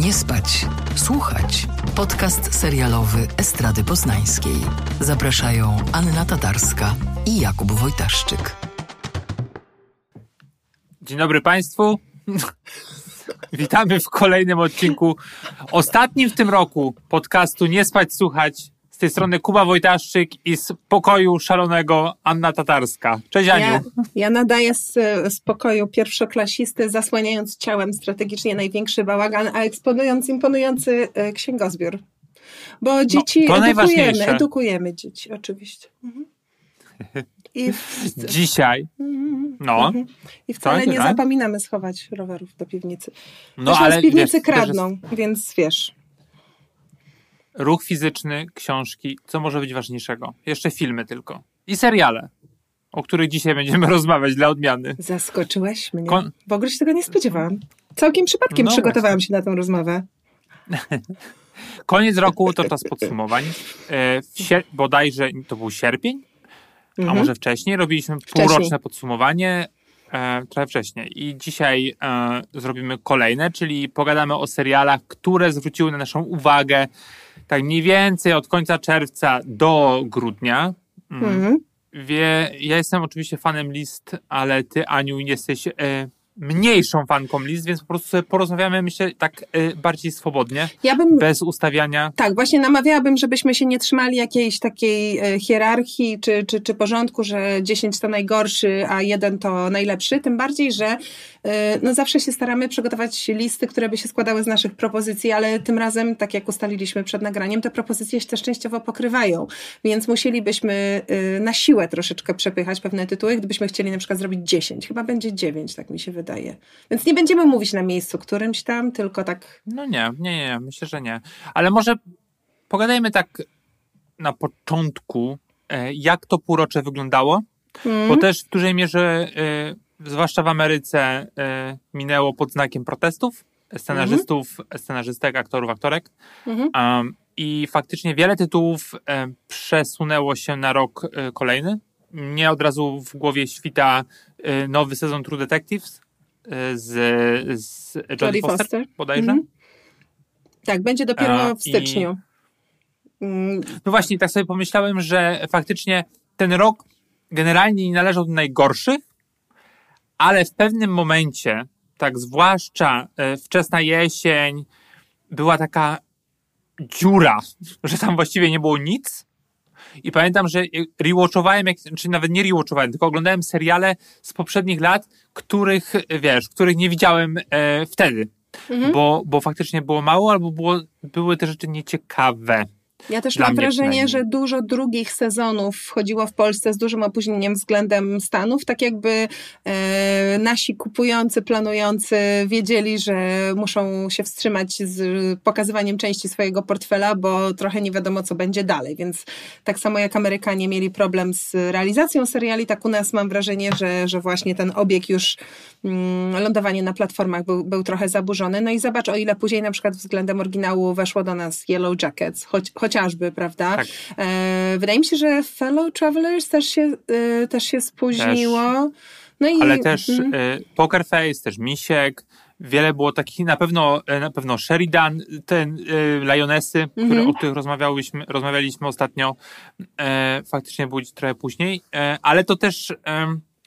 Nie spać, słuchać. Podcast serialowy Estrady Poznańskiej. Zapraszają Anna Tatarska i Jakub Wojtaszczyk. Dzień dobry Państwu. Witamy w kolejnym odcinku, ostatnim w tym roku podcastu Nie spać, słuchać. Z tej strony Kuba Wojtaszczyk i z pokoju szalonego Anna Tatarska. Cześć Aniu. Ja, ja nadaję z, z pokoju pierwszoklasisty, zasłaniając ciałem strategicznie największy bałagan, a eksponując imponujący e, księgozbiór. Bo dzieci to edukujemy, edukujemy dzieci, oczywiście. Mhm. I, w, Dzisiaj, no, mhm. I wcale Tak, nie tak. zapominamy schować rowerów do piwnicy. no Też ale z piwnicy wiesz, kradną, jest więc wiesz. Ruch fizyczny, książki, co może być ważniejszego? Jeszcze filmy tylko. I seriale, o których dzisiaj będziemy rozmawiać dla odmiany. Zaskoczyłeś mnie. Kon- W ogóle się tego nie spodziewałam. Całkiem przypadkiem No przygotowałam się na tę rozmowę. Koniec roku to czas podsumowań. E, w sier- bodajże to był sierpień, a Mhm. może wcześniej. Robiliśmy półroczne podsumowanie, e, trochę wcześniej. I dzisiaj e, zrobimy kolejne, czyli pogadamy o serialach, które zwróciły na naszą uwagę tak mniej więcej od końca czerwca do grudnia. Mm. Mhm. Wie, ja jestem oczywiście fanem list, ale ty, Aniu, jesteś e, mniejszą fanką list, więc po prostu sobie porozmawiamy, myślę, tak e, bardziej swobodnie, Ja bym bez ustawiania. Tak, właśnie namawiałabym, żebyśmy się nie trzymali jakiejś takiej e, hierarchii czy, czy, czy porządku, że 10 to najgorszy, a jeden to najlepszy. Tym bardziej, że no zawsze się staramy przygotować listy, które by się składały z naszych propozycji, ale tym razem, tak jak ustaliliśmy przed nagraniem, te propozycje się też częściowo pokrywają, więc musielibyśmy e, na siłę troszeczkę przepychać pewne tytuły, gdybyśmy chcieli na przykład zrobić 10. Chyba będzie 9, tak mi się wydaje. Więc nie będziemy mówić na miejscu którymś tam, tylko tak No nie, nie, nie, myślę, że nie. Ale może pogadajmy tak na początku, e, jak to półrocze wyglądało, mm, bo też w dużej mierze, e, zwłaszcza w Ameryce, e, minęło pod znakiem protestów scenarzystów, scenarzystek, aktorów, aktorek. mhm. Um, I faktycznie wiele tytułów e, przesunęło się na rok e, kolejny. Mnie od razu w głowie świta nowy sezon True Detectives z, z Jodie Foster, Foster. bodajże. Mhm. Tak, będzie dopiero w styczniu. Mm, No właśnie, tak sobie pomyślałem, że faktycznie ten rok generalnie nie należał do najgorszych, ale w pewnym momencie, tak zwłaszcza e, wczesna jesień, była taka dziura, że tam właściwie nie było nic. I pamiętam, że rewatchowałem, jak, czy nawet nie rewatchowałem, tylko oglądałem seriale z poprzednich lat, których, wiesz, których nie widziałem e, wtedy. Mhm. Bo, bo faktycznie było mało, albo było, były te rzeczy nieciekawe. Ja też Dla mam wrażenie, że dużo drugich sezonów wchodziło w Polsce z dużym opóźnieniem względem Stanów, tak jakby e, nasi kupujący, planujący wiedzieli, że muszą się wstrzymać z pokazywaniem części swojego portfela, bo trochę nie wiadomo, co będzie dalej, więc tak samo jak Amerykanie mieli problem z realizacją seriali, tak u nas mam wrażenie, że, że właśnie ten obieg już mm, lądowanie na platformach był, był trochę zaburzony. No i zobacz, o ile później na przykład względem oryginału weszło do nas Yellow Jackets, choć, chociażby, prawda? Tak. E, wydaje mi się, że Fellow Travelers też się, e, też się spóźniło. No i, ale też y, Poker Face, też Misiek, wiele było takich, na pewno, e, na pewno Sheridan, ten y, Lionesy, które, Mhm. o których rozmawiałyśmy, rozmawialiśmy ostatnio, e, faktycznie były trochę później, e, ale to też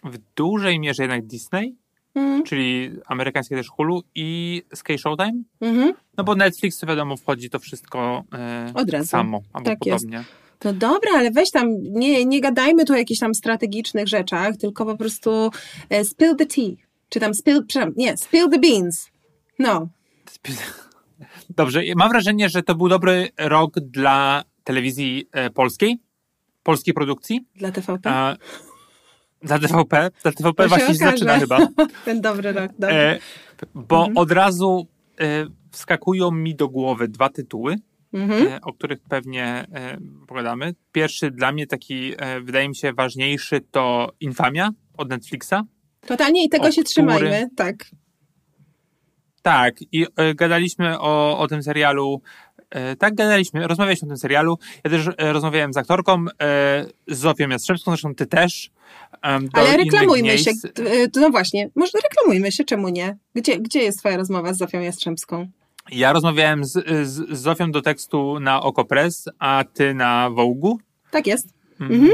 w dużej mierze jednak Disney, Mhm. czyli amerykańskie też Hulu i Sky Showtime, Mhm. no bo Netflix to wiadomo wchodzi to wszystko e, Od razu. samo, albo Tak jest. podobnie. No dobra, ale weź tam, nie, nie gadajmy tu o jakichś tam strategicznych rzeczach, tylko po prostu e, spill the tea. Czy tam spill, nie, spill the beans. No. Dobrze, mam wrażenie, że to był dobry rok dla telewizji e, polskiej, polskiej produkcji. Dla TVP? A, dla TVP. Dla TVP To właśnie się zaczyna chyba. Ten dobry rok, dobry. E, bo Mhm. od razu e, wskakują mi do głowy dwa tytuły, Mhm. e, o których pewnie e, pogadamy. Pierwszy dla mnie taki, e, wydaje mi się, ważniejszy to Infamia od Netflixa. Totalnie i tego się który- trzymajmy, tak. Tak, i e, gadaliśmy o, o tym serialu. E, tak, gadaliśmy, rozmawialiśmy o tym serialu. Ja też e, rozmawiałem z aktorką, e, z Zofią Jastrzębską, zresztą ty też. Ale reklamujmy się. miejsc. To No właśnie, może reklamujmy się, czemu nie? Gdzie, gdzie jest twoja rozmowa z Zofią Jastrzębską? Ja rozmawiałem z, z, Zofią do tekstu na Okopres, a ty na Wołgu. Tak jest. Mhm.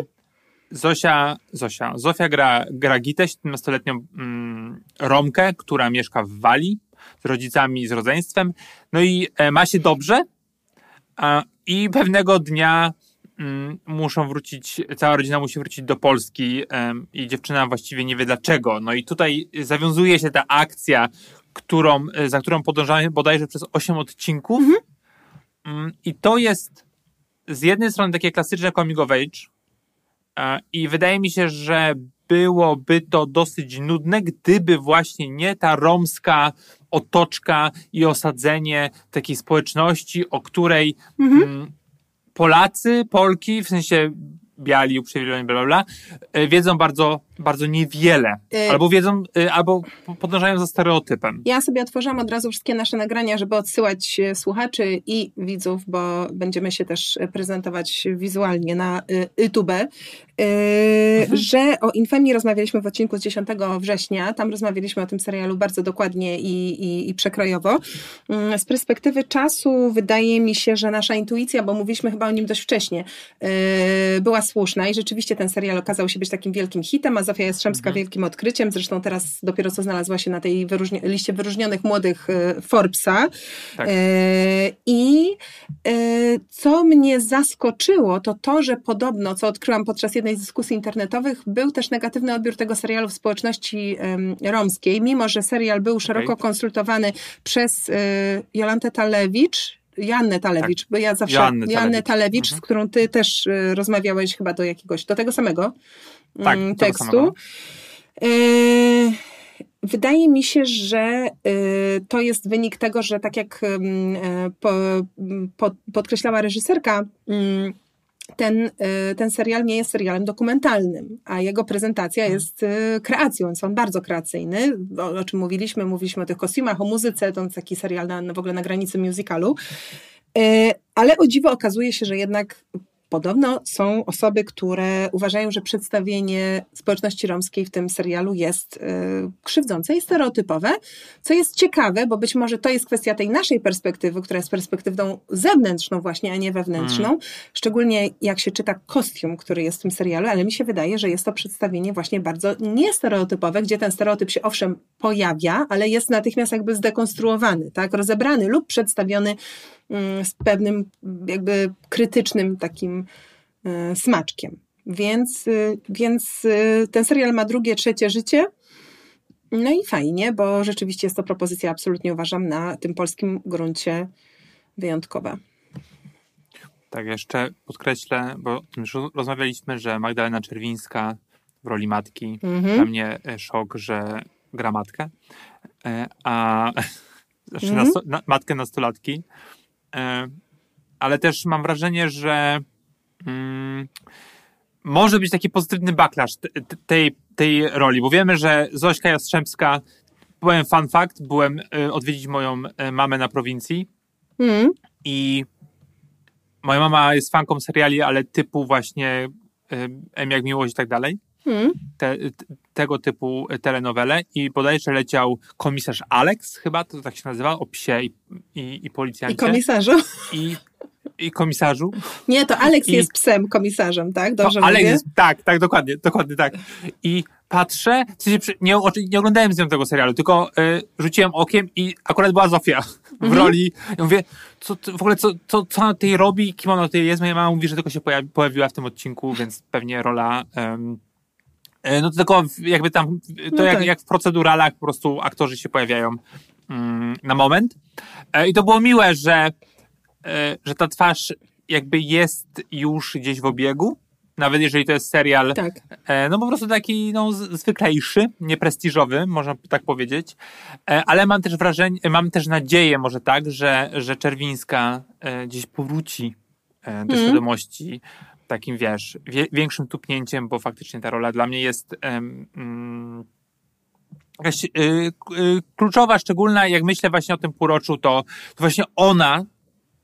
Zosia, Zosia, Zofia gra, gra Gitę, 17-letnią mm, Romkę, która mieszka w Walii z rodzicami i z rodzeństwem. No i e, ma się dobrze a, i pewnego dnia muszą wrócić, cała rodzina musi wrócić do Polski i dziewczyna właściwie nie wie dlaczego. No i tutaj zawiązuje się ta akcja, którą, e, za którą podążamy bodajże przez 8 odcinków. Mm, I to jest z jednej strony takie klasyczne coming of age e, i wydaje mi się, że byłoby to dosyć nudne, gdyby właśnie nie ta romska otoczka i osadzenie takiej społeczności, o której mm, Polacy, Polki, w sensie biali, uprzywilejowani, bla, bla, bla, e, wiedzą bardzo, bardzo niewiele. Y- Albo wiedzą, e, albo podążają za stereotypem. Ja sobie otworzyłam od razu wszystkie nasze nagrania, żeby odsyłać e, słuchaczy i widzów, bo będziemy się też e, prezentować wizualnie na YouTube, y, że o Infemii rozmawialiśmy w odcinku z 10 września. Tam rozmawialiśmy o tym serialu bardzo dokładnie i, i, i przekrojowo. Mm, Z perspektywy czasu wydaje mi się, że nasza intuicja, bo mówiliśmy chyba o nim dość wcześnie, była słuszna i rzeczywiście ten serial okazał się być takim wielkim hitem, a Zofia Jastrzębska wielkim odkryciem. Zresztą teraz dopiero co znalazła się na tej wyróżni- liście wyróżnionych młodych y, Forbesa. Tak. E, I e, co mnie zaskoczyło, to to, że podobno, co odkryłam podczas jednej z dyskusji internetowych, był też negatywny odbiór tego serialu w społeczności romskiej, mimo że serial był szeroko konsultowany przez e, Jolantę Talewicz, Joannę Talewicz, bo ja zawsze Joannę Talewicz. Talewicz, Mhm. z którą ty też e, rozmawiałeś chyba do jakiegoś, do tego samego Tak, mm, tego tekstu. samego. E, Wydaje mi się, że y, to jest wynik tego, że tak jak podkreślała reżyserka, ten, y, ten serial nie jest serialem dokumentalnym, a jego prezentacja jest y, kreacją, jest on bardzo kreacyjny, o, o czym mówiliśmy, mówiliśmy o tych kostiumach, o muzyce, to jest taki serial na, w ogóle na granicy musicalu, Y, ale o dziwo okazuje się, że jednak Podobno są osoby, które uważają, że przedstawienie społeczności romskiej w tym serialu jest y, krzywdzące i stereotypowe, co jest ciekawe, bo być może to jest kwestia tej naszej perspektywy, która jest perspektywą zewnętrzną właśnie, a nie wewnętrzną. Szczególnie jak się czyta kostium, który jest w tym serialu, ale mi się wydaje, że jest to przedstawienie właśnie bardzo niestereotypowe, gdzie ten stereotyp się owszem pojawia, ale jest natychmiast jakby zdekonstruowany, tak, rozebrany lub przedstawiony mm, z pewnym jakby krytycznym takim e, smaczkiem. Więc, y, więc y, ten serial ma drugie, trzecie życie. No i fajnie, bo rzeczywiście jest to propozycja, absolutnie uważam, na tym polskim gruncie wyjątkowa. Tak, jeszcze podkreślę, bo już rozmawialiśmy, że Magdalena Czerwińska w roli matki, Mhm. dla mnie e, szok, że gra matkę, e, a znaczy Mhm. nasto, na, matkę nastolatki, ale też mam wrażenie, że mm, może być taki pozytywny backlash te- te- tej, tej roli, bo wiemy, że Zośka Jastrzębska, byłem fun fact, byłem e, odwiedzić moją e, mamę na prowincji, Mhm. i moja mama jest fanką seriali, ale typu właśnie M jak miłość i tak dalej. Mhm. Te, tego typu telenowele i bodajże leciał komisarz Alex, chyba to tak się nazywa, o psie i, i, i policjancie. I komisarzu? I, i komisarzu. Nie, to Alex I- jest psem komisarzem, tak? Dobrze Alex mówię? jest, tak, tak, dokładnie, dokładnie tak. I patrzę, w sensie nie, nie oglądałem z nią tego serialu, tylko y, rzuciłem okiem i akurat była Zofia w Mhm. roli. Ja mówię, co, w ogóle co, co, co ona tutaj robi, kim ona tutaj jest? Moja mama mówi, że tylko się pojawi, pojawiła w tym odcinku, więc pewnie rola... no to tylko jakby tam, to No jak, tak. jak w proceduralach po prostu aktorzy się pojawiają mm, na moment. E, I to było miłe, że, e, że ta twarz jakby jest już gdzieś w obiegu, nawet jeżeli to jest serial, Tak. e, no po prostu taki no, zwyklejszy, nieprestiżowy, można tak powiedzieć, e, ale mam też wrażenie, mam też nadzieję może tak, że, że Czerwińska e, gdzieś powróci e, do Mhm. świadomości takim, wiesz, wie, większym tupnięciem, bo faktycznie ta rola dla mnie jest mm, jakaś y, y, kluczowa, szczególna, jak myślę właśnie o tym półroczu, to, to właśnie ona,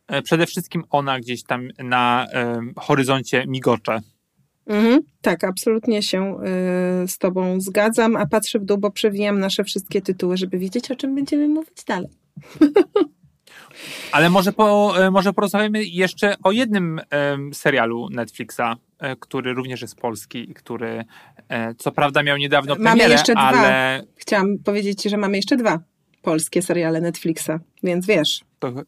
e, przede wszystkim ona gdzieś tam na horyzoncie migocze. Mhm. Tak, absolutnie się y, z Tobą zgadzam, a patrzę w dół, bo przewijam nasze wszystkie tytuły, żeby wiedzieć, o czym będziemy mówić dalej. Ale może, po, e, może porozmawiamy jeszcze o jednym serialu Netflixa, e, który również jest polski i który e, co prawda miał niedawno premierę, mamy jeszcze ale... Dwa. Chciałam powiedzieć Ci, że mamy jeszcze dwa polskie seriale Netflixa, więc wiesz. Okej,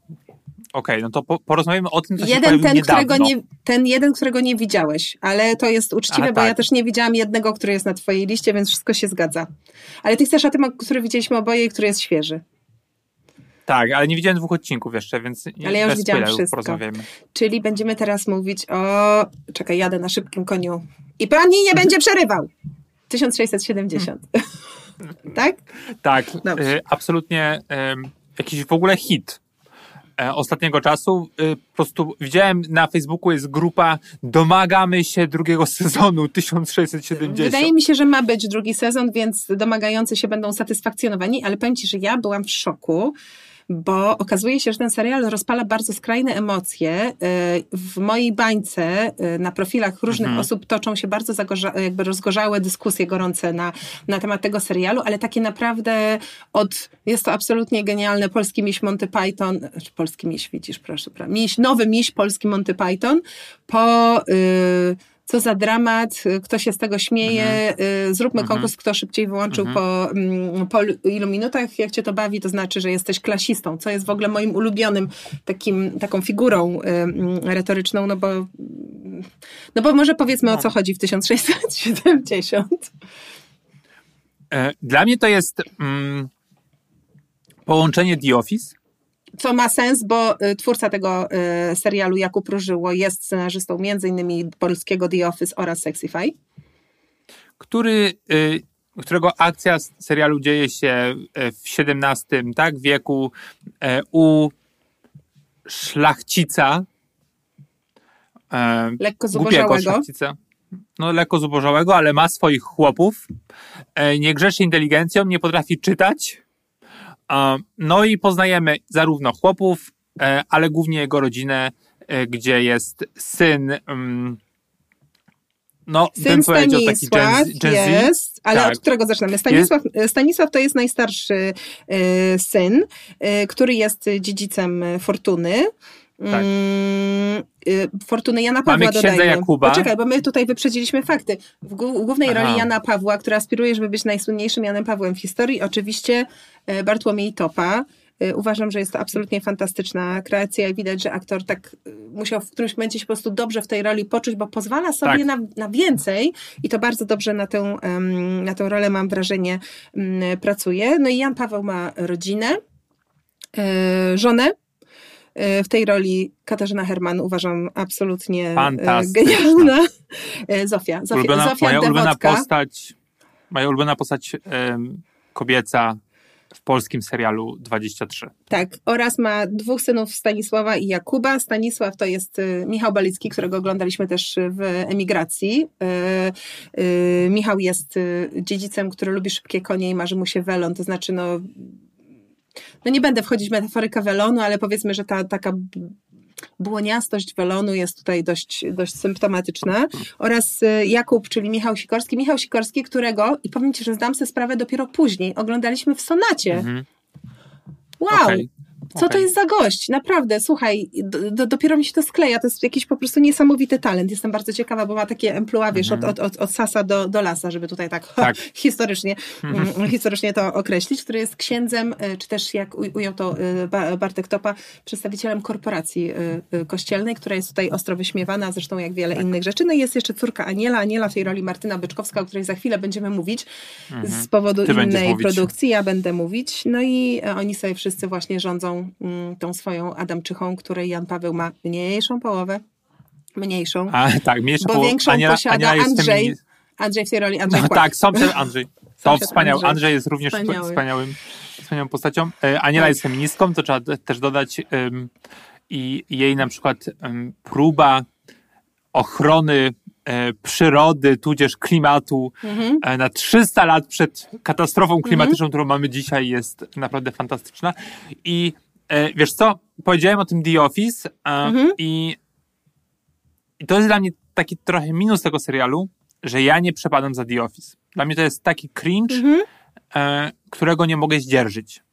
okay, no to po, porozmawiamy o tym, co jeden, się ten, niedawno. którego nie, ten jeden, którego nie widziałeś, ale to jest uczciwe, bo tak. ja też nie widziałam jednego, który jest na twojej liście, więc wszystko się zgadza. Ale ty chcesz o tym, który widzieliśmy oboje i który jest świeży. Tak, ale nie widziałem dwóch odcinków jeszcze, więc nie, Ale ja już widziałam wszystko. Czyli będziemy teraz mówić o... Czekaj, jadę na szybkim koniu. I pani nie będzie przerywał! 1670. tak? Tak, y, absolutnie y, jakiś w ogóle hit e, ostatniego czasu. Y, po prostu widziałem na Facebooku jest grupa Domagamy się drugiego sezonu 1670. Wydaje mi się, że ma być drugi sezon, więc domagający się będą satysfakcjonowani, ale powiem Ci, że ja byłam w szoku, bo okazuje się, że ten serial rozpala bardzo skrajne emocje. Y, w mojej bańce y, na profilach różnych mhm. osób toczą się bardzo zagorza- jakby rozgorzałe dyskusje gorące na, na temat tego serialu, ale takie naprawdę od, jest to absolutnie genialne, polski miś Monty Python, znaczy polski miś widzisz, proszę, miś, nowy miś polski Monty Python, po... Yy, co za dramat, kto się z tego śmieje, mhm. zróbmy mhm. konkurs, kto szybciej wyłączył mhm. po, mm, po ilu minutach, jak cię to bawi, to znaczy, że jesteś klasistą, co jest w ogóle moim ulubionym takim, taką figurą mm, retoryczną, no bo no bo może powiedzmy no. o co chodzi w 1670. E, dla mnie to jest mm, połączenie The Office co ma sens, bo y, twórca tego y, serialu Jakub Różyło jest scenarzystą między innymi polskiego The Office oraz Sexify. Który, y, którego akcja serialu dzieje się w XVII tak, wieku u szlachcica. Lekko zubożałego. szlachcica. No, lekko zubożałego, ale ma swoich chłopów. Nie grzeszy inteligencją, nie potrafi czytać no i poznajemy zarówno chłopów, e, ale głównie jego rodzinę, e, gdzie jest syn. Mm, no, syn powiedział taki Gen, Gen jest, ale tak. od którego zaczynamy? Stanisław, jest. Stanisław to jest najstarszy syn, który jest dziedzicem Fortuny. Tak. Mm, y, Fortuny Jana Pawła Mamy dodajmy. Jakuba. Poczekaj, bo my tutaj wyprzedziliśmy fakty. W głównej Aha. roli Jana Pawła, która aspiruje, żeby być najsłynniejszym Janem Pawłem w historii, oczywiście e, Bartłomiej Topa. E, uważam, że jest to absolutnie fantastyczna kreacja i widać, że aktor tak e, musiał w którymś momencie się po prostu dobrze w tej roli poczuć, bo pozwala sobie tak. na, na więcej i to bardzo dobrze na tę, na tę rolę, mam wrażenie, pracuje. No i Jan Paweł ma rodzinę, żonę, w tej roli Katarzyna Herman uważam absolutnie e, genialna. E, Zofia. Zofia, ulubiona, Zofia moja ulubiona postać, moja ulubiona postać um, kobieca w polskim serialu 23. Tak, oraz ma dwóch synów Stanisława i Jakuba. Stanisław to jest Michał Balicki, którego oglądaliśmy też w emigracji. Michał jest dziedzicem, który lubi szybkie konie i marzy mu się welon, to znaczy no no nie będę wchodzić w metaforykę welonu, ale powiedzmy, że ta taka błoniastość welonu jest tutaj dość, dość symptomatyczna. Oraz y, Jakub, czyli Michał Sikorski. Michał Sikorski, którego, i powiem Ci, że zdam sobie sprawę dopiero później, oglądaliśmy w Sonacie. Mhm. Wow! Okay. Co okay. to jest za gość? Naprawdę, słuchaj, do, do, dopiero mi się to skleja. To jest jakiś po prostu niesamowity talent. Jestem bardzo ciekawa, bo ma takie emploi, wiesz, mm -hmm. od, od, od sasa do, do lasa, żeby tutaj tak, tak. historycznie, mm, historycznie to określić, który jest księdzem, e, czy też jak ujął to e, Bartek Topa, przedstawicielem korporacji e, kościelnej, która jest tutaj ostro wyśmiewana, zresztą jak wiele tak. innych rzeczy. No i jest jeszcze córka Aniela, Aniela w tej roli Martyna Byczkowska, o której za chwilę będziemy mówić mm -hmm. z powodu Ty innej produkcji. Ja będę mówić. No i oni sobie wszyscy właśnie rządzą Mm, tą swoją Adamczychą, której Jan Paweł ma mniejszą połowę, mniejszą, A, tak, mniejszą bo połowę. większą Aniela, posiada Aniela Andrzej. Andrzej w tej roli, Andrzej no, Tak, sąsiad Andrzej. To wspaniały. Andrzej. Andrzej jest również Wspaniały. wspaniałym, wspaniałą postacią. E, Aniela tak. jest feministką, to trzeba też dodać. Um, I jej na przykład um, próba ochrony e, przyrody, tudzież klimatu mhm. e, na 300 lat przed katastrofą klimatyczną, mhm. którą mamy dzisiaj, jest naprawdę fantastyczna. I wiesz co, powiedziałem o tym The Office mhm. i, i to jest dla mnie taki trochę minus tego serialu, że ja nie przepadam za The Office. Dla mnie to jest taki cringe, mhm. e, którego nie mogę zdzierżyć.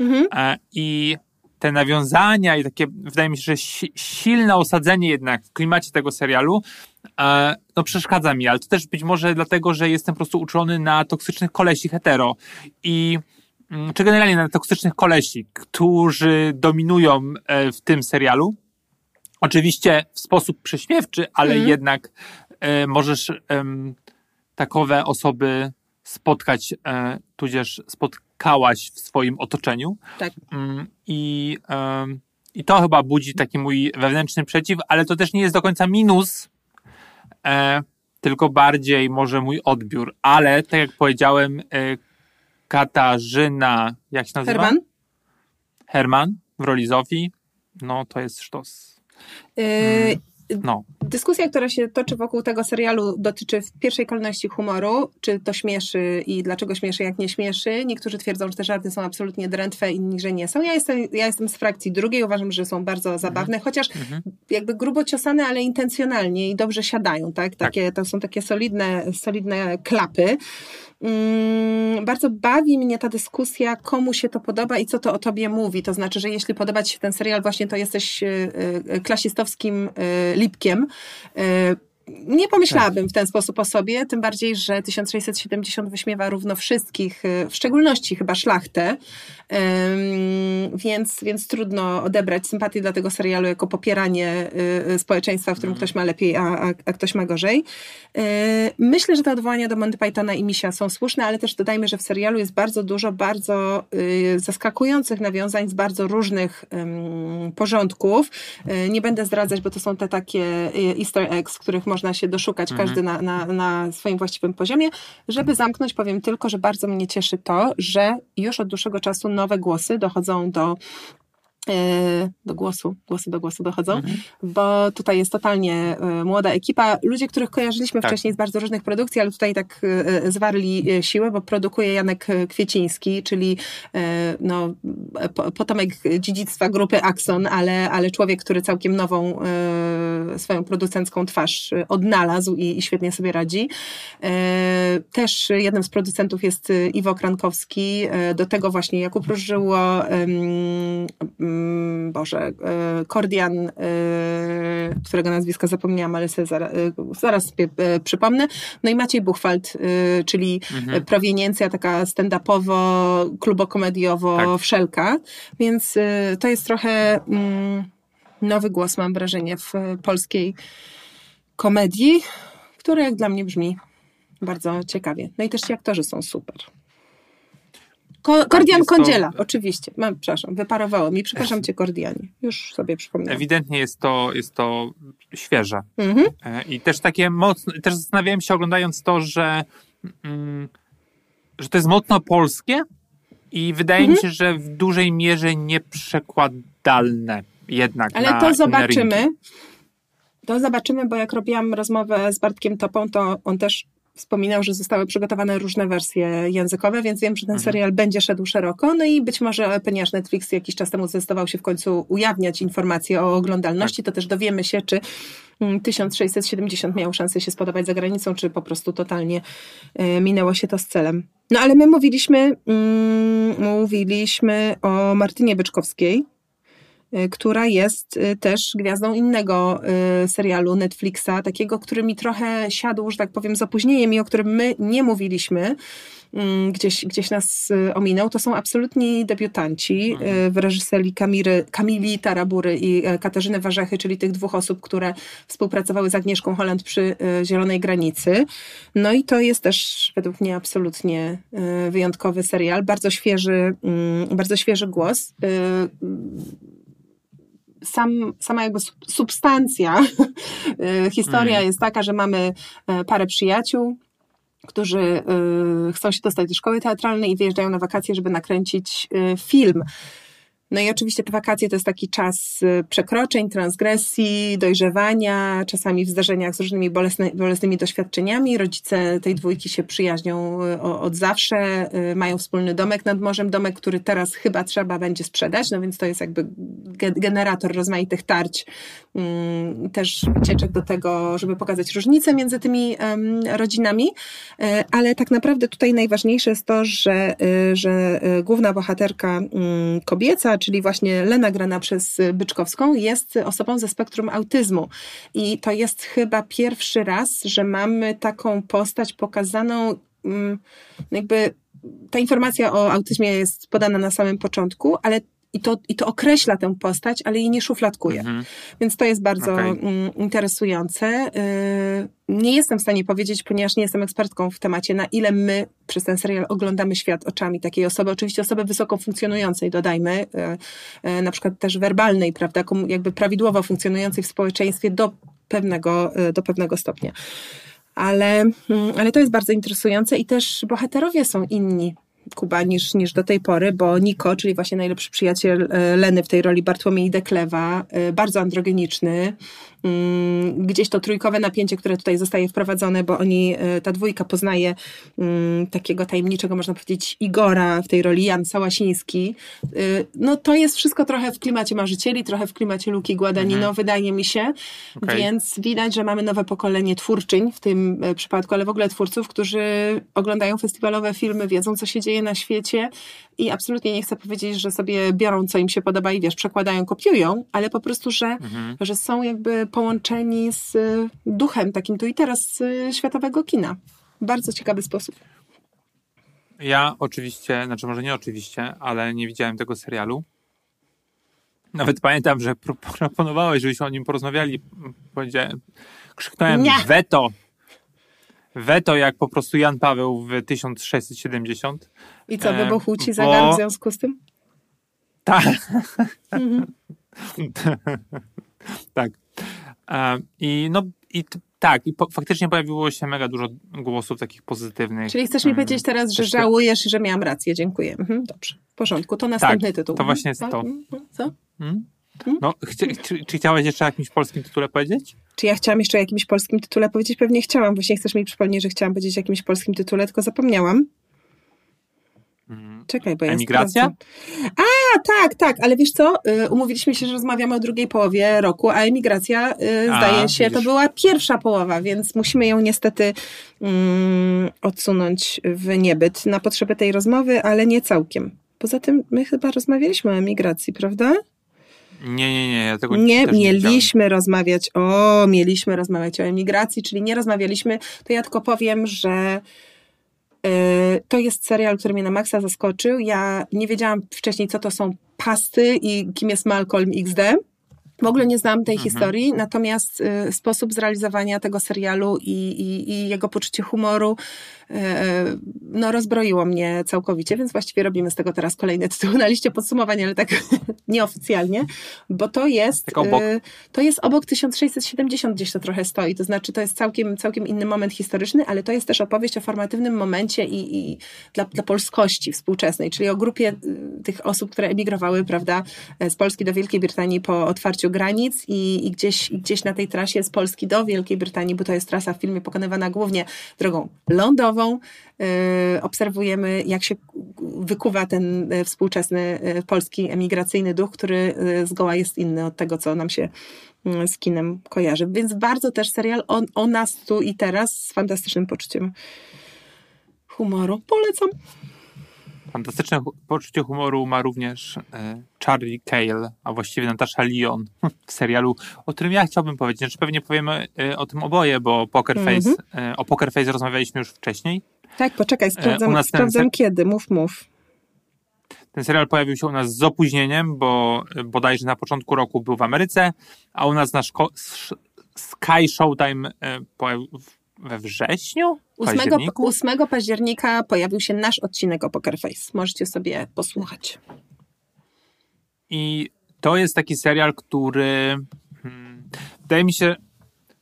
Mhm. E, I te nawiązania i takie, wydaje mi się, że si silne osadzenie jednak w klimacie tego serialu, e, no przeszkadza mi, ale to też być może dlatego, że jestem po prostu uczulony na toksycznych kolesi hetero i czy generalnie na toksycznych kolesi, którzy dominują e, w tym serialu. Oczywiście w sposób prześmiewczy, ale mm. jednak e, możesz takowe osoby spotkać, e, tudzież spotkałaś w swoim otoczeniu. Tak. Mm, I, I to chyba budzi taki mój wewnętrzny przeciw, ale to też nie jest do końca minus, tylko bardziej może mój odbiór. Ale tak jak powiedziałem, Katarzyna, jak się nazywa? Herman. Herman w roli Zofii, no to jest sztos. Yy. No. Dyskusja, która się toczy wokół tego serialu, dotyczy w pierwszej kolejności humoru. Czy to śmieszy i dlaczego śmieszy, jak nie śmieszy. Niektórzy twierdzą, że te żarty są absolutnie drętwe, inni, że nie są. Ja jestem, ja jestem z frakcji drugiej, uważam, że są bardzo zabawne, mhm. chociaż mhm. jakby grubo ciosane, ale intencjonalnie i dobrze siadają, tak? Takie, tak. To są takie solidne, solidne klapy. Mm, bardzo bawi mnie ta dyskusja, komu się to podoba i co to o tobie mówi. To znaczy, że jeśli podoba ci się ten serial, właśnie to jesteś y, y, klasistowskim y, lipkiem nie pomyślałabym w ten sposób o sobie, tym bardziej, że 1670 wyśmiewa równo wszystkich, y, w szczególności chyba szlachtę, więc, więc trudno odebrać sympatię dla tego serialu jako popieranie y, społeczeństwa, w którym mhm. ktoś ma lepiej, a, a, a, ktoś ma gorzej. Myślę, że te odwołania do Monty Pythona i Misia są słuszne, ale też dodajmy, że w serialu jest bardzo dużo bardzo zaskakujących nawiązań z bardzo różnych porządków. Nie będę zdradzać, bo to są te takie easter eggs, których można się doszukać, mhm. każdy na, na, na swoim właściwym poziomie. Żeby zamknąć, powiem tylko, że bardzo mnie cieszy to, że już od dłuższego czasu nowe głosy dochodzą do do głosu, głosy do głosu dochodzą, mhm. bo tutaj jest totalnie e, młoda ekipa. Ludzie, których kojarzyliśmy tak. wcześniej z bardzo różnych produkcji, ale tutaj tak e, zwarli siłę, bo produkuje Janek Kwieciński, czyli no, potomek dziedzictwa grupy Axon, ale, ale człowiek, który całkiem nową swoją producencką twarz odnalazł i, i świetnie sobie radzi. Też jednym z producentów jest Iwo Krankowski, do tego właśnie Jakub Różyło, Boże, e, Kordian, e, którego nazwiska zapomniałam, ale sobie zaraz, e, zaraz sobie przypomnę. No i Maciej Buchwald, czyli mhm. proweniencja taka stand-upowo, klubokomediowo, tak. wszelka. Więc to jest trochę mm, nowy głos, mam wrażenie, w polskiej komedii, który jak dla mnie brzmi bardzo ciekawie. No i też ci aktorzy są super. Ko Kordian Kondziela, to... oczywiście. Mam, przepraszam, wyparowało mi. Przepraszam cię, Kordianie. Już sobie przypomniałem. Ewidentnie jest to, jest to świeże. Mhm. E, I też takie mocno, też zastanawiałem się oglądając to, że, mm, że to jest mocno polskie i wydaje mhm. mi się, że w dużej mierze nieprzekładalne jednak Ale to zobaczymy. To zobaczymy, bo jak robiłam rozmowę z Bartkiem Topą, to on też wspominał, że zostały przygotowane różne wersje językowe, więc wiem, że ten mhm. serial będzie szedł szeroko. No i być może, ponieważ Netflix jakiś czas temu zdecydował się w końcu ujawniać informacje o oglądalności, tak. to też dowiemy się, czy 1670 mm, miał szansę się spodobać za granicą, czy po prostu totalnie e, minęło się to z celem. No ale my mówiliśmy, mm, mówiliśmy o Martynie Byczkowskiej, która jest y, też gwiazdą innego y, serialu Netflixa, takiego, który mi trochę siadł, że tak powiem, z opóźnieniem i o którym my nie mówiliśmy mm, gdzieś, gdzieś nas ominął, to są absolutni debiutanci mhm. w reżyserii Kamiry, Kamili Tarabury i Katarzyny Warzechy, czyli tych dwóch osób, które współpracowały z Agnieszką Holland przy Zielonej Granicy. No i to jest też według mnie absolutnie wyjątkowy serial, bardzo świeży, mm, bardzo świeży głos sam, sama jakby substancja y, historia mm. jest taka, że mamy e, parę przyjaciół, którzy y, chcą się dostać do szkoły teatralnej i wyjeżdżają na wakacje, żeby nakręcić y, film. No i oczywiście te wakacje to jest taki czas y, przekroczeń, transgresji, dojrzewania, czasami w zdarzeniach z różnymi bolesny, bolesnymi doświadczeniami. Rodzice tej dwójki się przyjaźnią y, od zawsze, y, mają wspólny domek nad morzem, domek, który teraz chyba trzeba będzie sprzedać, no więc to jest jakby generator rozmaitych tarć, mm, też wycieczek do tego, żeby pokazać różnice między tymi rodzinami, ale tak naprawdę tutaj najważniejsze jest to, że, że główna bohaterka mm, kobieca, czyli właśnie Lena grana przez Byczkowską, jest osobą ze spektrum autyzmu. I to jest chyba pierwszy raz, że mamy taką postać pokazaną, mm, jakby ta informacja o autyzmie jest podana na samym początku, ale i to, i to określa tę postać, ale jej nie szufladkuje. Mhm. Więc to jest bardzo okay. Mm, interesujące. Y, nie jestem w stanie powiedzieć, ponieważ nie jestem ekspertką w temacie, na ile my przez ten serial oglądamy świat oczami takiej osoby. Oczywiście osoby wysoko funkcjonującej, dodajmy, y, y, na przykład też werbalnej, prawda, jakby prawidłowo funkcjonującej w społeczeństwie do pewnego, do pewnego stopnia. Ale, mm, ale to jest bardzo interesujące i też bohaterowie są inni Kuba niż, niż do tej pory, bo Niko, czyli właśnie najlepszy przyjaciel e, Leny w tej roli Bartłomiej Deklewa, e, bardzo androgeniczny, Mm, gdzieś to trójkowe napięcie, które tutaj zostaje wprowadzone, bo oni, e, ta dwójka poznaje mm, takiego tajemniczego, można powiedzieć, Igora w tej roli, Jan Sałasiński. No to jest wszystko trochę w klimacie marzycieli, trochę w klimacie Luki Guadagnino, mhm. wydaje mi się, okay. więc widać, że mamy nowe pokolenie twórczyń w tym przypadku, ale w ogóle twórców, którzy oglądają festiwalowe filmy, wiedzą, co się dzieje na świecie i absolutnie nie chcę powiedzieć, że sobie biorą, co im się podoba i wiesz, przekładają, kopiują, ale po prostu, że, mhm. że są jakby połączeni z y, duchem takim tu i teraz y, światowego kina. Bardzo ciekawy sposób. Ja oczywiście, znaczy może nie oczywiście, ale nie widziałem tego serialu. Nawet pamiętam, że proponowałeś, żebyśmy o nim porozmawiali. Krzyknąłem nie. weto. Weto, jak po prostu Jan Paweł w 1670. I co, wybuchł ci zagar bo... w związku z tym? Tak. Mhm. tak. I no i tak, i po, faktycznie pojawiło się mega dużo głosów takich pozytywnych. Czyli chcesz mi powiedzieć teraz, że żałujesz, że miałam rację. Dziękuję. Mhm, dobrze, w porządku. To następny tak, tytuł. to właśnie jest to. Mhm, co? Hmm? No, chci, czy, czy chciałaś jeszcze o jakimś polskim tytule powiedzieć? Czy ja chciałam jeszcze o jakimś polskim tytule powiedzieć? Pewnie chciałam. Właśnie chcesz mi przypomnieć, że chciałam powiedzieć o jakimś polskim tytule, tylko zapomniałam. Mhm. Czekaj, bo ja Emigracja? A, tak, tak, ale wiesz co? Y, umówiliśmy się, że rozmawiamy o drugiej połowie roku, a emigracja, y, zdaje a, się, widzisz. to była pierwsza połowa, więc musimy ją niestety um, odsunąć w niebyt na potrzeby tej rozmowy, ale nie całkiem. Poza tym my chyba rozmawialiśmy o emigracji, prawda? Nie, nie, nie, ja tego nie mieliśmy nie rozmawiać o, mieliśmy rozmawiać o emigracji, czyli nie rozmawialiśmy, to ja tylko powiem, że E, to jest serial, który mnie na maksa zaskoczył. Ja nie wiedziałam wcześniej, co to są pasty i kim jest Malcolm XD. W ogóle nie znam tej mhm. historii, natomiast y, sposób zrealizowania tego serialu i, i, i jego poczucie humoru E, no, rozbroiło mnie całkowicie, więc właściwie robimy z tego teraz kolejny tytuł na liście podsumowań, ale tak nieoficjalnie, bo to jest tak obok. E, to jest obok 1670 gdzieś to trochę stoi, to znaczy to jest całkiem, całkiem inny moment historyczny, ale to jest też opowieść o formatywnym momencie i, i dla, dla polskości współczesnej, czyli o grupie e, tych osób, które emigrowały, prawda, z Polski do Wielkiej Brytanii po otwarciu granic i, i gdzieś, gdzieś na tej trasie z Polski do Wielkiej Brytanii, bo to jest trasa w filmie pokonywana głównie drogą lądową, Y, obserwujemy, jak się wykuwa ten y, współczesny y, polski emigracyjny duch, który zgoła jest inny od tego, co nam się z kinem kojarzy. Więc bardzo też serial o, o nas tu i teraz z fantastycznym poczuciem humoru. Polecam. Fantastyczne poczucie humoru ma również e, Charlie Cale, a właściwie Natasha Lyon w serialu, o którym ja chciałbym powiedzieć. Znaczy pewnie powiemy e, o tym oboje, bo Poker mm -hmm. Face, e, o Poker Face rozmawialiśmy już wcześniej. Tak, poczekaj, sprawdzam, sprawdzam kiedy. Mów, mów. Ten serial pojawił się u nas z opóźnieniem, bo bodajże na początku roku był w Ameryce, a u nas nasz Sky Showtime pojawił we wrześniu? 8, 8 października pojawił się nasz odcinek o Poker Face. Możecie sobie posłuchać. I to jest taki serial, który hmm, wydaje mi się,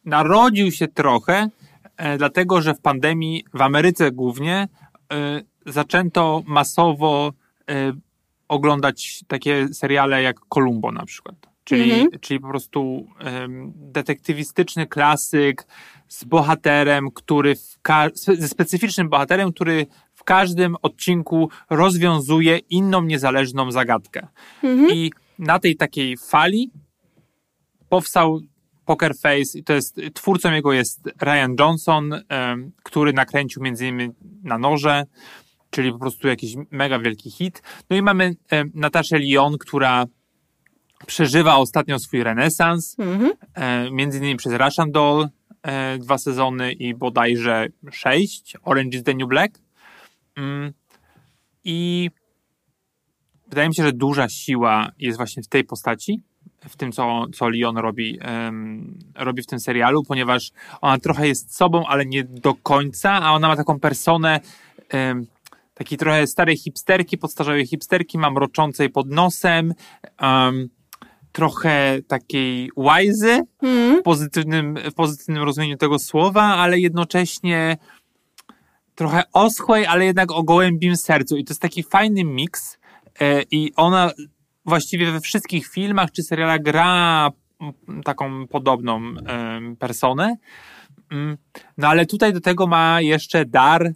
narodził się trochę, e, dlatego że w pandemii, w Ameryce głównie, e, zaczęto masowo e, oglądać takie seriale jak Columbo na przykład. Czyli, mhm. czyli po prostu detektywistyczny klasyk, z bohaterem, który ze specyficznym bohaterem, który w każdym odcinku rozwiązuje inną niezależną zagadkę. Mhm. I na tej takiej fali powstał Poker Face i to jest, twórcą jego jest Ryan Johnson, który nakręcił między innymi na noże czyli po prostu jakiś mega wielki hit. No i mamy Nataszę Lyon, która przeżywa ostatnio swój renesans, Mhm. między innymi przez Russian Doll dwa sezony i bodajże sześć, Orange is the New Black. Mm, I wydaje mi się, że duża siła jest właśnie w tej postaci, w tym, co, co Leon robi, em, robi w tym serialu, ponieważ ona trochę jest sobą, ale nie do końca, a ona ma taką personę em, takiej trochę starej hipsterki, podstarzałej hipsterki, mam roczącej pod nosem, em, trochę takiej łajzy, Mhm. w pozytywnym, w pozytywnym rozumieniu tego słowa, ale jednocześnie trochę oschłej, ale jednak o gołębim sercu. I to jest taki fajny miks. E, I ona właściwie we wszystkich filmach czy serialach gra mm, taką podobną personę. Mm, No ale tutaj do tego ma jeszcze dar,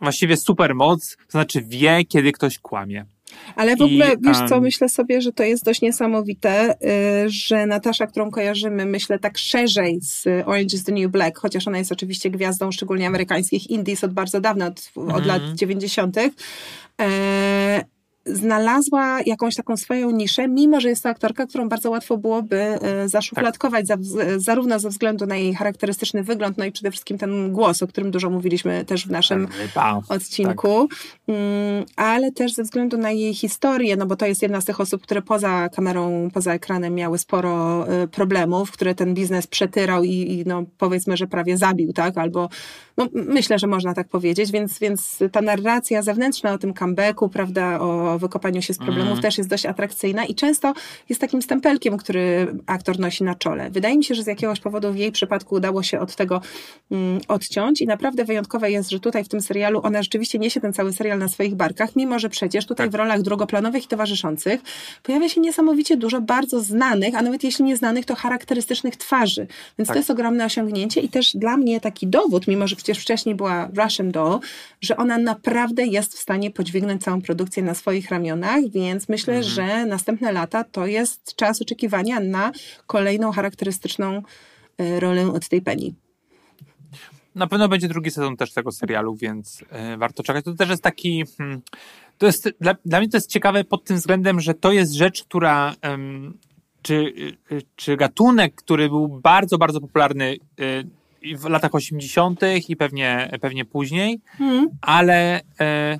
właściwie super moc, to znaczy wie, kiedy ktoś kłamie. Ale w I, ogóle, wiesz co, myślę sobie, że to jest dość niesamowite, y, że Natasza, którą kojarzymy, myślę tak szerzej z Orange is the New Black, chociaż ona jest oczywiście gwiazdą szczególnie amerykańskich indies od bardzo dawna, od, od Mhm. lat 90. E, znalazła jakąś taką swoją niszę, mimo że jest to aktorka, którą bardzo łatwo byłoby e, zaszufladkować, za, z- zarówno ze względu na jej charakterystyczny wygląd, no i przede wszystkim ten głos, o którym dużo mówiliśmy też w naszym Pa. odcinku, mm, ale też ze względu na jej historię, no bo to jest jedna z tych osób, które poza kamerą, poza ekranem miały sporo y, problemów, które ten biznes przetyrał i, i no powiedzmy, że prawie zabił, tak, albo no myślę, że można tak powiedzieć, więc, więc ta narracja zewnętrzna o tym comebacku, prawda, o wykopaniu się z problemów Mhm. też jest dość atrakcyjna i często jest takim stempelkiem, który aktor nosi na czole. Wydaje mi się, że z jakiegoś powodu w jej przypadku udało się od tego mm, odciąć i naprawdę wyjątkowe jest, że tutaj w tym serialu ona rzeczywiście niesie ten cały serial na swoich barkach, mimo że przecież tutaj Tak. w rolach drugoplanowych i towarzyszących pojawia się niesamowicie dużo bardzo znanych, a nawet jeśli nie znanych, to charakterystycznych twarzy. Więc Tak. to jest ogromne osiągnięcie i też dla mnie taki dowód, mimo że przecież wcześniej była Russian Doll, że ona naprawdę jest w stanie podźwignąć całą produkcję na swoich ramionach, więc myślę, Mhm. że następne lata to jest czas oczekiwania na kolejną charakterystyczną y, rolę od tej Penny. Na pewno będzie drugi sezon też tego serialu, więc e, warto czekać. To też jest taki. Hmm, to jest, dla, dla mnie to jest ciekawe pod tym względem, że to jest rzecz, która. em, czy, y, czy gatunek, który był bardzo, bardzo popularny y, w latach 80. i pewnie, pewnie później, Mhm. ale e,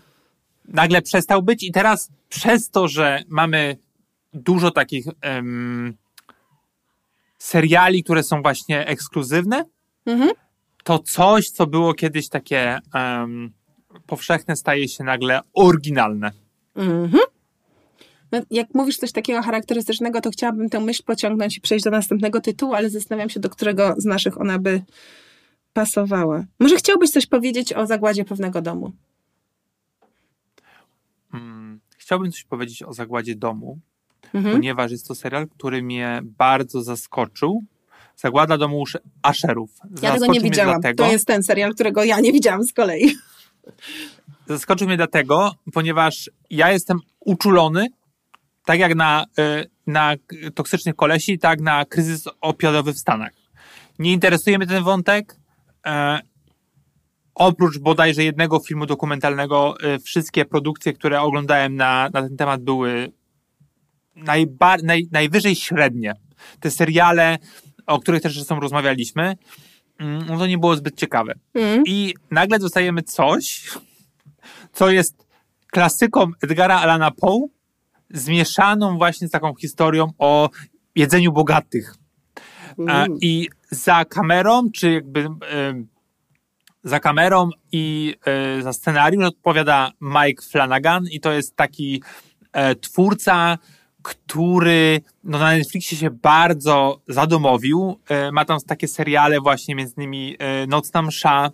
nagle przestał być i teraz przez to, że mamy dużo takich em, seriali, które są właśnie ekskluzywne, Mhm. to coś, co było kiedyś takie em, powszechne, staje się nagle oryginalne. Mhm. No, jak mówisz coś takiego charakterystycznego, to chciałabym tę myśl pociągnąć i przejść do następnego tytułu, ale zastanawiam się, do którego z naszych ona by pasowała. Może chciałbyś coś powiedzieć o zagładzie pewnego domu? Mm, Chciałbym coś powiedzieć o Zagładzie Domu, Mhm. ponieważ jest to serial, który mnie bardzo zaskoczył. Zagłada Domu Asherów. Ja tego nie widziałam. Dlatego, To jest ten serial, którego ja nie widziałam z kolei. Zaskoczył mnie dlatego, ponieważ ja jestem uczulony, tak jak na, y, na toksycznych kolesi, tak na kryzys opioidowy w Stanach. Nie interesuje mnie ten wątek. Oprócz bodajże jednego filmu dokumentalnego, y, wszystkie produkcje, które oglądałem na, na ten temat były najba, naj, najwyżej średnie. Te seriale, o których też zresztą rozmawialiśmy, mm, no to nie było zbyt ciekawe. Mhm. I nagle dostajemy coś, co jest klasyką Edgara Alana Poe, zmieszaną właśnie z taką historią o jedzeniu bogatych. Mm. I za kamerą, czy jakby e, za kamerą i e, za scenariusz odpowiada Mike Flanagan i to jest taki e, twórca, który no, na Netflixie się bardzo zadomowił. E, ma tam takie seriale właśnie, między innymi Nocna Msza,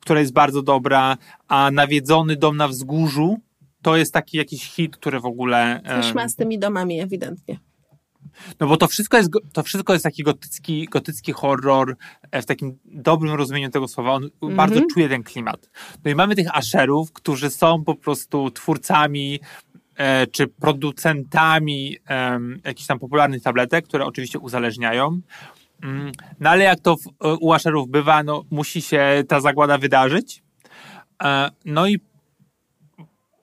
która jest bardzo dobra, a Nawiedzony Dom na Wzgórzu to jest taki jakiś hit, który w ogóle... Coś ma z tymi domami ewidentnie. No bo to wszystko jest, to wszystko jest taki gotycki, gotycki horror e, w takim dobrym rozumieniu tego słowa. On Mhm. bardzo czuje ten klimat. No i mamy tych Asherów, którzy są po prostu twórcami e, czy producentami em, jakichś tam popularnych tabletek, które oczywiście uzależniają. Mm, No ale jak to w, e, u Asherów bywa, no musi się ta zagłada wydarzyć. E, No i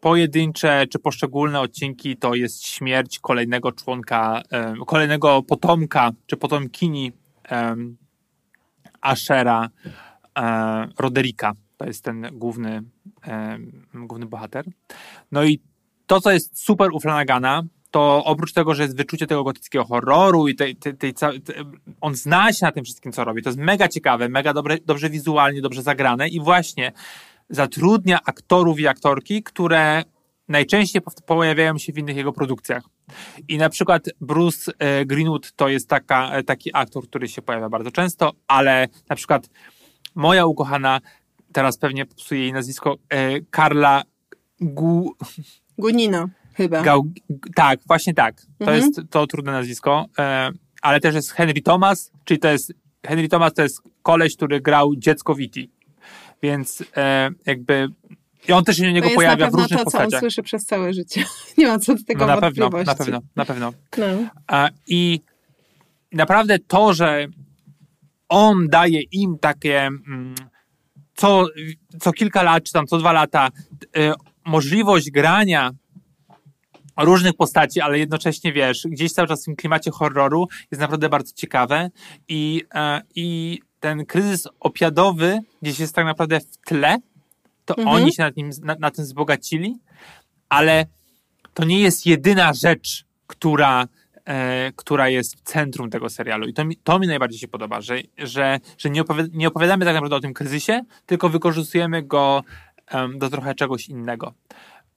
pojedyncze czy poszczególne odcinki to jest śmierć kolejnego członka, kolejnego potomka czy potomkini Ashera Roderika. To jest ten główny, główny bohater. No i to, co jest super u Flanagana, to oprócz tego, że jest wyczucie tego gotyckiego horroru i tej, tej, tej, tej, on zna się na tym wszystkim, co robi. To jest mega ciekawe, mega dobre, dobrze wizualnie, dobrze zagrane i właśnie zatrudnia aktorów i aktorki, które najczęściej pojawiają się w innych jego produkcjach. I na przykład Bruce e, Greenwood to jest taka, e, taki aktor, który się pojawia bardzo często, ale na przykład moja ukochana, teraz pewnie psuje jej nazwisko, Karla Gu... Gunino chyba. Gał, tak, właśnie tak. To mhm. jest to trudne nazwisko, e, ale też jest Henry Thomas, czyli to jest Henry Thomas to jest koleś, który grał dziecko Viti. Więc e, jakby i on też się do niego pojawia w różnych to, postaciach. To co on słyszy przez całe życie. Nie ma co do tego no, na pewno, na pewno, na pewno. No. I naprawdę to, że on daje im takie mm, co, co kilka lat, czy tam co dwa lata y, możliwość grania różnych postaci, ale jednocześnie wiesz, gdzieś cały czas w tym klimacie horroru jest naprawdę bardzo ciekawe i, e, i ten kryzys opiadowy gdzieś jest tak naprawdę w tle, to mhm. oni się nad nim, na, na tym wzbogacili, ale to nie jest jedyna rzecz, która, e, która jest w centrum tego serialu. I to mi, to mi najbardziej się podoba, że, że, że nie, nie opowiadamy tak naprawdę o tym kryzysie, tylko wykorzystujemy go um, do trochę czegoś innego.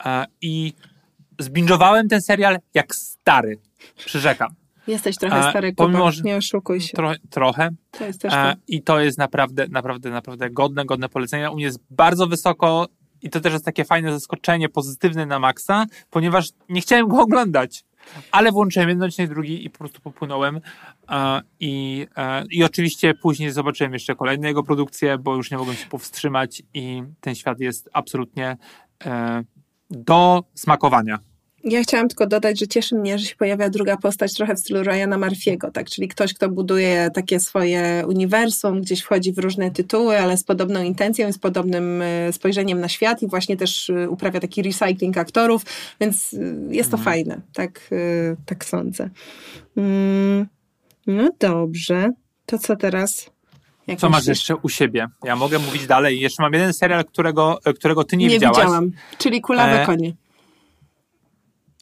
E, I zbingowałem ten serial jak stary. Przyrzekam. Jesteś trochę stary, Kuba, pomimo, nie oszukuj się. Tro, trochę. To jest też to. I to jest naprawdę, naprawdę, naprawdę godne, godne polecenia. U mnie jest bardzo wysoko i to też jest takie fajne zaskoczenie, pozytywne na maksa, ponieważ nie chciałem go oglądać. Ale włączyłem jeden odcinek, drugi i po prostu popłynąłem. I, I oczywiście później zobaczyłem jeszcze kolejne jego produkcje, bo już nie mogłem się powstrzymać i ten świat jest absolutnie e, do smakowania. Ja chciałam tylko dodać, że cieszy mnie, że się pojawia druga postać trochę w stylu Ryana Murphy'ego, tak? Czyli ktoś, kto buduje takie swoje uniwersum, gdzieś wchodzi w różne tytuły, ale z podobną intencją i z podobnym e, spojrzeniem na świat i właśnie też e, uprawia taki recycling aktorów, więc e, jest to mhm. fajne, tak, tak sądzę. Mm, no dobrze, to co teraz? Co masz jeszcze u siebie? Ja mogę mówić dalej. Jeszcze mam jeden serial, którego, którego ty nie, nie widziałaś. Nie widziałam, czyli Kulawe. Konie.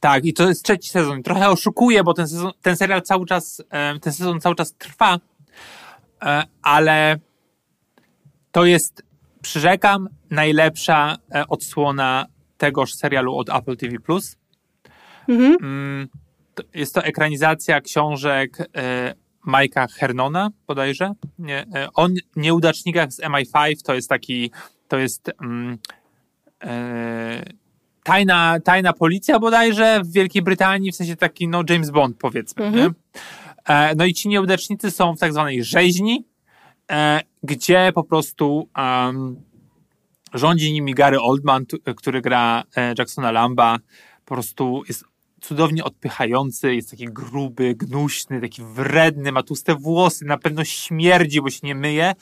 Tak, i to jest trzeci sezon. Trochę oszukuję, bo ten, sezon, ten serial cały czas, e, ten sezon cały czas trwa, e, ale to jest, przyrzekam, najlepsza e, odsłona tegoż serialu od Apple TV+. Mhm. Mm, jest to ekranizacja książek Majka Hernona, bodajże. Nie, o nieudacznikach z MI5 to jest taki, to jest mm, tajna, tajna policja bodajże w Wielkiej Brytanii, w sensie taki no James Bond powiedzmy. Mhm. E, no i ci nieudacznicy są w tak zwanej rzeźni, e, gdzie po prostu um, rządzi nimi Gary Oldman, który gra e, Jacksona Lamba, po prostu jest cudownie odpychający, jest taki gruby, gnuśny, taki wredny, ma tłuste włosy, na pewno śmierdzi, bo się nie myje.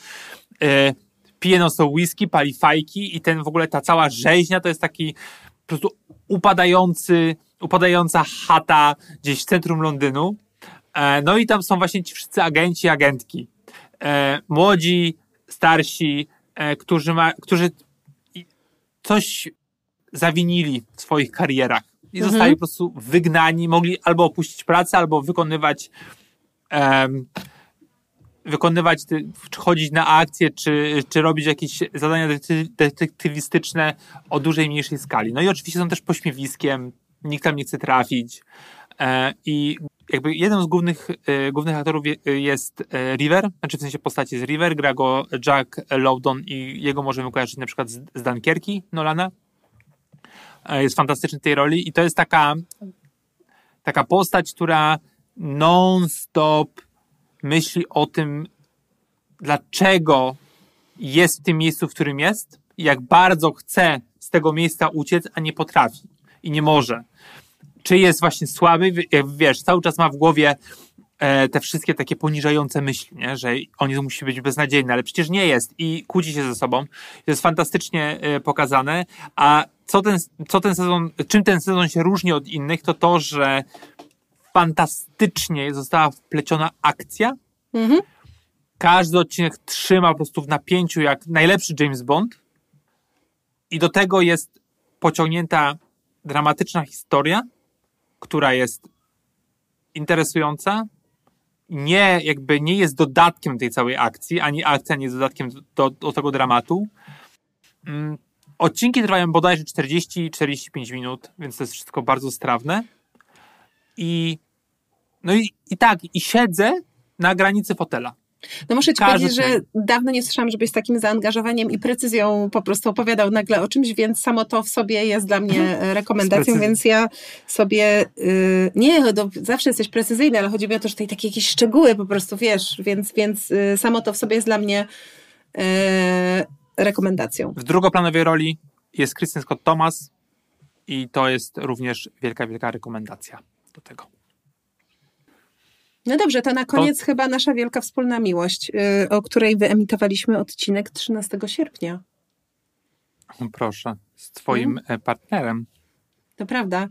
E, pije no whisky, pali fajki i ten w ogóle ta cała rzeźnia to jest taki po prostu upadający, upadająca chata gdzieś w centrum Londynu. E, no i tam są właśnie ci wszyscy agenci, agentki. E, młodzi, starsi, e, którzy, ma, którzy coś zawinili w swoich karierach i mhm. zostali po prostu wygnani, mogli albo opuścić pracę, albo wykonywać um, wykonywać, czy chodzić na akcje, czy, czy robić jakieś zadania detektywistyczne o dużej, mniejszej skali. No i oczywiście są też pośmiewiskiem, nikt tam nie chce trafić. E, I jakby jeden z głównych, e, głównych aktorów jest e, River, znaczy w sensie postaci z River, gra go Jack Lowdon i jego możemy kojarzyć na przykład z, z Dunkierki Nolana. Jest fantastyczny w tej roli i to jest taka, taka postać, która non-stop myśli o tym, dlaczego jest w tym miejscu, w którym jest, i jak bardzo chce z tego miejsca uciec, a nie potrafi i nie może. Czy jest właśnie słaby, wiesz, cały czas ma w głowie e, te wszystkie takie poniżające myśli, nie? że on musi być beznadziejny, ale przecież nie jest i kłóci się ze sobą. To jest fantastycznie e, pokazane, a co ten, co ten sezon, czym ten sezon się różni od innych, to to, że fantastycznie została wpleciona akcja. Mhm. Każdy odcinek trzyma po prostu w napięciu jak najlepszy James Bond. I do tego jest pociągnięta dramatyczna historia, która jest interesująca, nie jakby nie jest dodatkiem tej całej akcji, ani akcja nie jest dodatkiem do, do tego dramatu. Mm, odcinki trwają bodajże 40-45 minut, więc to jest wszystko bardzo strawne. I no i, i tak, i siedzę na granicy fotela. No muszę ci Każdy powiedzieć, że dawno nie słyszałam, żebyś z takim zaangażowaniem i precyzją po prostu opowiadał nagle o czymś, więc samo to w sobie jest dla mnie mhm. rekomendacją, więc ja sobie yy, nie, no, zawsze jesteś precyzyjny, ale chodzi mi o to, że tutaj takie jakieś szczegóły po prostu wiesz, więc, więc yy, samo to w sobie jest dla mnie yy, rekomendacją. W drugoplanowej roli jest Kristen Scott Thomas i to jest również wielka, wielka rekomendacja do tego. No dobrze, to na koniec to... chyba nasza wielka wspólna miłość, yy, o której wyemitowaliśmy odcinek 13 sierpnia. Proszę, z twoim hmm? partnerem. To prawda.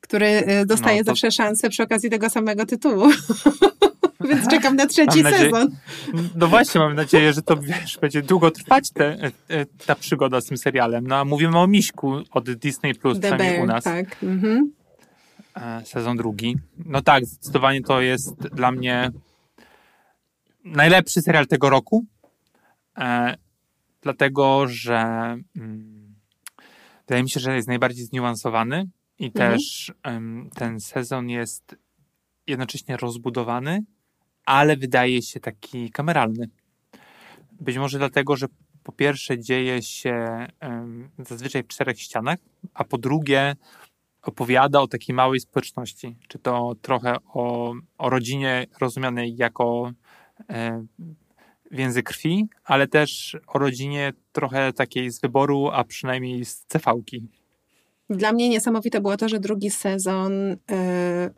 Który y, dostaje no, to... zawsze szansę przy okazji tego samego tytułu. Więc czekam na trzeci nadzieję... sezon. No właśnie, mam nadzieję, że to wiesz, będzie długo trwać te, e, ta przygoda z tym serialem. No a mówimy o Miśku od Disney Plus, przynajmniej Bear, u nas. Tak. Mhm. E, sezon drugi. No tak, zdecydowanie to jest dla mnie najlepszy serial tego roku, e, dlatego że mm, wydaje mi się, że jest najbardziej zniuansowany i mhm. też ten sezon jest jednocześnie rozbudowany, ale wydaje się taki kameralny. Być może dlatego, że po pierwsze dzieje się zazwyczaj w czterech ścianach, a po drugie opowiada o takiej małej społeczności, czy to trochę o, o rodzinie rozumianej jako e, więzy krwi, ale też o rodzinie trochę takiej z wyboru, a przynajmniej z cefałki. Dla mnie niesamowite było to, że drugi sezon y,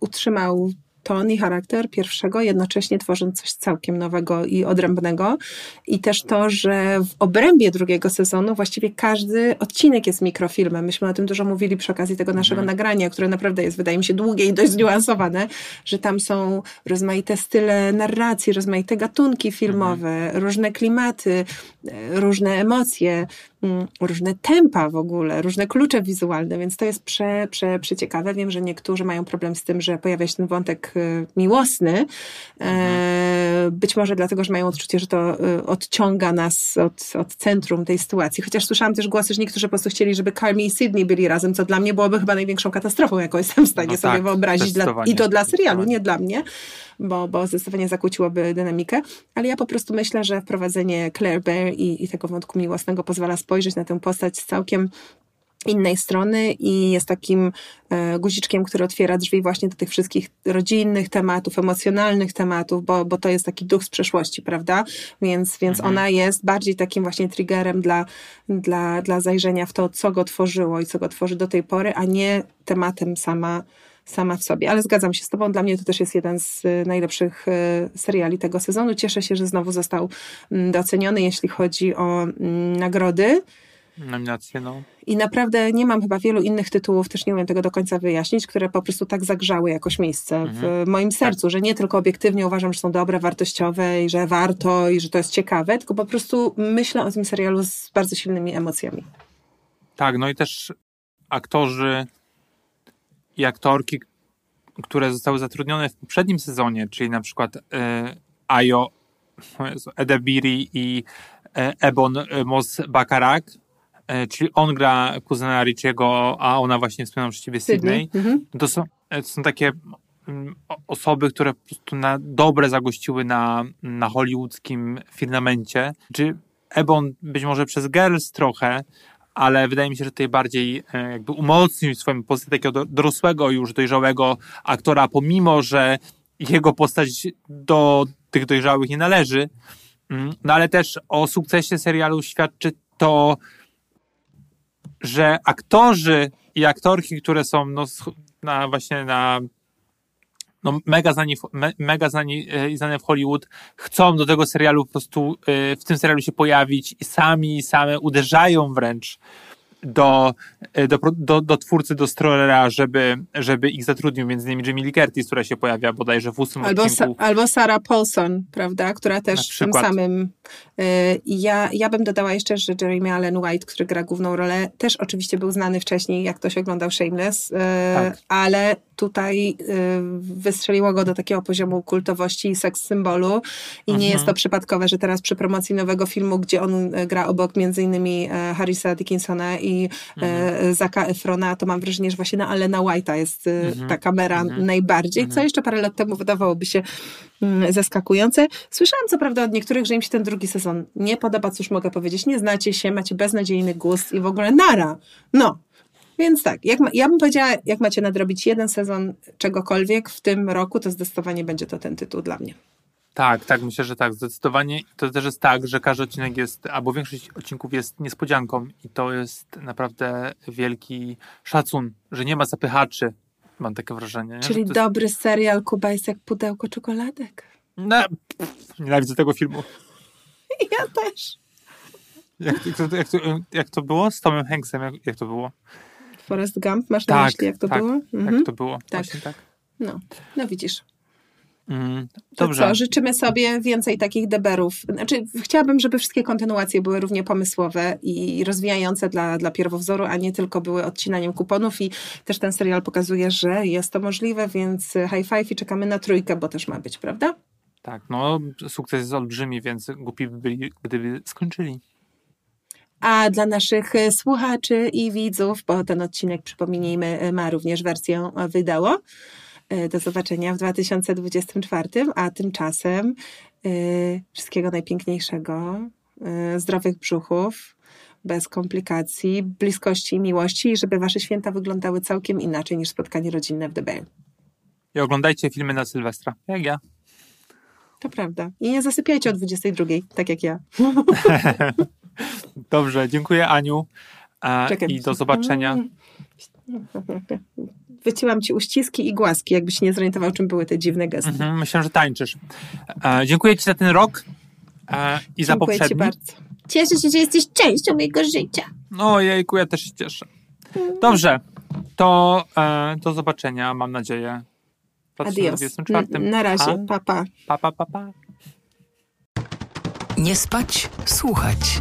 utrzymał ton i charakter pierwszego, jednocześnie tworząc coś całkiem nowego i odrębnego. I też to, że w obrębie drugiego sezonu właściwie każdy odcinek jest mikrofilmem. Myśmy o tym dużo mówili przy okazji tego naszego mhm. nagrania, które naprawdę jest, wydaje mi się, długie i dość zniuansowane, że tam są rozmaite style narracji, rozmaite gatunki filmowe, mhm. różne klimaty, e, różne emocje. Mm, różne tempa w ogóle, różne klucze wizualne, więc to jest prze, prze, przeciekawe. Wiem, że niektórzy mają problem z tym, że pojawia się ten wątek y, miłosny. E, mhm. Być może dlatego, że mają odczucie, że to y, odciąga nas od, od centrum tej sytuacji. Chociaż słyszałam też głosy, że niektórzy po prostu chcieli, żeby Carmi i Sydney byli razem, co dla mnie byłoby chyba największą katastrofą, jaką jestem w stanie no sobie tak, wyobrazić. Dla, I to dla serialu, nie dla mnie bo, bo zdecydowanie zakłóciłoby dynamikę, ale ja po prostu myślę, że wprowadzenie Claire Bear i, i tego wątku miłosnego pozwala spojrzeć na tę postać z całkiem innej strony i jest takim e, guziczkiem, który otwiera drzwi właśnie do tych wszystkich rodzinnych tematów, emocjonalnych tematów, bo, bo to jest taki duch z przeszłości, prawda? Więc, więc mhm. ona jest bardziej takim właśnie triggerem dla, dla, dla zajrzenia w to, co go tworzyło i co go tworzy do tej pory, a nie tematem sama sama w sobie. Ale zgadzam się z Tobą, dla mnie to też jest jeden z y, najlepszych y, seriali tego sezonu. Cieszę się, że znowu został mm, doceniony, jeśli chodzi o mm, nagrody. Nominacje, no. I naprawdę nie mam chyba wielu innych tytułów, też nie umiem tego do końca wyjaśnić, które po prostu tak zagrzały jakoś miejsce mhm. w moim sercu, tak. że nie tylko obiektywnie uważam, że są dobre, wartościowe i że warto i że to jest ciekawe, tylko po prostu myślę o tym serialu z bardzo silnymi emocjami. Tak, no i też aktorzy i aktorki, które zostały zatrudnione w poprzednim sezonie, czyli na przykład e, Ayo Edebiri i e, Ebon Mos Bakarak, e, czyli on gra kuzyna Richiego, a ona właśnie wspomniała przez ciebie Sydney. Sydney. Mhm. To, są, to są takie mm, osoby, które po prostu na dobre zagościły na, na hollywoodzkim firmamencie. Czy Ebon być może przez Girls trochę, ale wydaje mi się, że tutaj bardziej e, jakby umocnił swoją postać takiego dorosłego, już dojrzałego aktora, pomimo, że jego postać do tych dojrzałych nie należy. Mm, no ale też o sukcesie serialu świadczy to, że aktorzy i aktorki, które są no, na, właśnie na no, mega znani, me, mega znani e, znane w Hollywood, chcą do tego serialu po prostu e, w tym serialu się pojawić i sami same uderzają wręcz do, e, do, do, do twórcy, do Strollera, żeby, żeby ich zatrudnił, między innymi Jamie Lee Curtis, która się pojawia bodajże w ósmym Albo, sa, odcinku. albo Sarah Paulson, prawda, która też w tym samym. Ja, ja bym dodała jeszcze, że Jeremy Allen White, który gra główną rolę, też oczywiście był znany wcześniej, jak ktoś oglądał Shameless, y, Tak. ale tutaj y, wystrzeliło go do takiego poziomu kultowości i seks symbolu. I nie Mhm. jest to przypadkowe, że teraz przy promocji nowego filmu, gdzie on y, gra obok między innymi e, Harrisa Dickinsona i Mhm. e, Zaka Efrona, to mam wrażenie, że właśnie na Alena White'a jest Mhm. ta kamera Mhm. najbardziej, co jeszcze parę lat temu wydawałoby się zaskakujące. Słyszałam co prawda od niektórych, że im się ten drugi sezon nie podoba, cóż mogę powiedzieć, nie znacie się, macie beznadziejny gust i w ogóle nara. No. Więc tak, jak ja bym powiedziała, jak macie nadrobić jeden sezon czegokolwiek w tym roku, to zdecydowanie będzie to ten tytuł dla mnie. Tak, tak, myślę, że tak, zdecydowanie. To też jest tak, że każdy odcinek jest, albo większość odcinków jest niespodzianką i to jest naprawdę wielki szacun, że nie ma zapychaczy. Mam takie wrażenie. nie? Czyli jest- dobry serial Kuba jest jak pudełko czekoladek. No, nienawidzę tego filmu. Ja też. Jak, jak, to, jak, to, jak to było z Tomem Hanksem? Jak, jak to było? Forrest Gump, masz na Tak, myśli jak to tak, było? Mhm. Jak to było? Tak. Właśnie tak. No, no widzisz. Mm, To dobrze. co, życzymy sobie więcej takich deberów. Znaczy, chciałabym, żeby wszystkie kontynuacje były równie pomysłowe i rozwijające dla, dla pierwowzoru, a nie tylko były odcinaniem kuponów i też ten serial pokazuje, że jest to możliwe, więc high five i czekamy na trójkę, bo też ma być, prawda? Tak, no sukces jest olbrzymi, więc głupi by byli, gdyby skończyli. A dla naszych słuchaczy i widzów, bo ten odcinek, przypomnijmy, ma również wersję. E, Do zobaczenia w 2024, a tymczasem e, wszystkiego najpiękniejszego, e, zdrowych brzuchów, bez komplikacji, bliskości i miłości, i żeby wasze święta wyglądały całkiem inaczej niż spotkanie rodzinne w Bear. I oglądajcie filmy na Sylwestra, jak ja. To prawda. I nie zasypiajcie o 22, tak jak ja. Dobrze, dziękuję Aniu e, Czekaj. i do zobaczenia. Wycięłam ci uściski i głaski, jakbyś nie zorientował, czym były te dziwne gesty. Mhm, myślę, że tańczysz. E, dziękuję Ci za ten rok e, i za Dziękuję ci poprzedni. bardzo. Cieszę się, że jesteś częścią mojego życia. No jejku, ja też się cieszę. Dobrze, to e, do zobaczenia, mam nadzieję. w Adios. 2024. N- Na razie. Pa, pa. pa, pa, pa, pa. Nie spać, słuchać.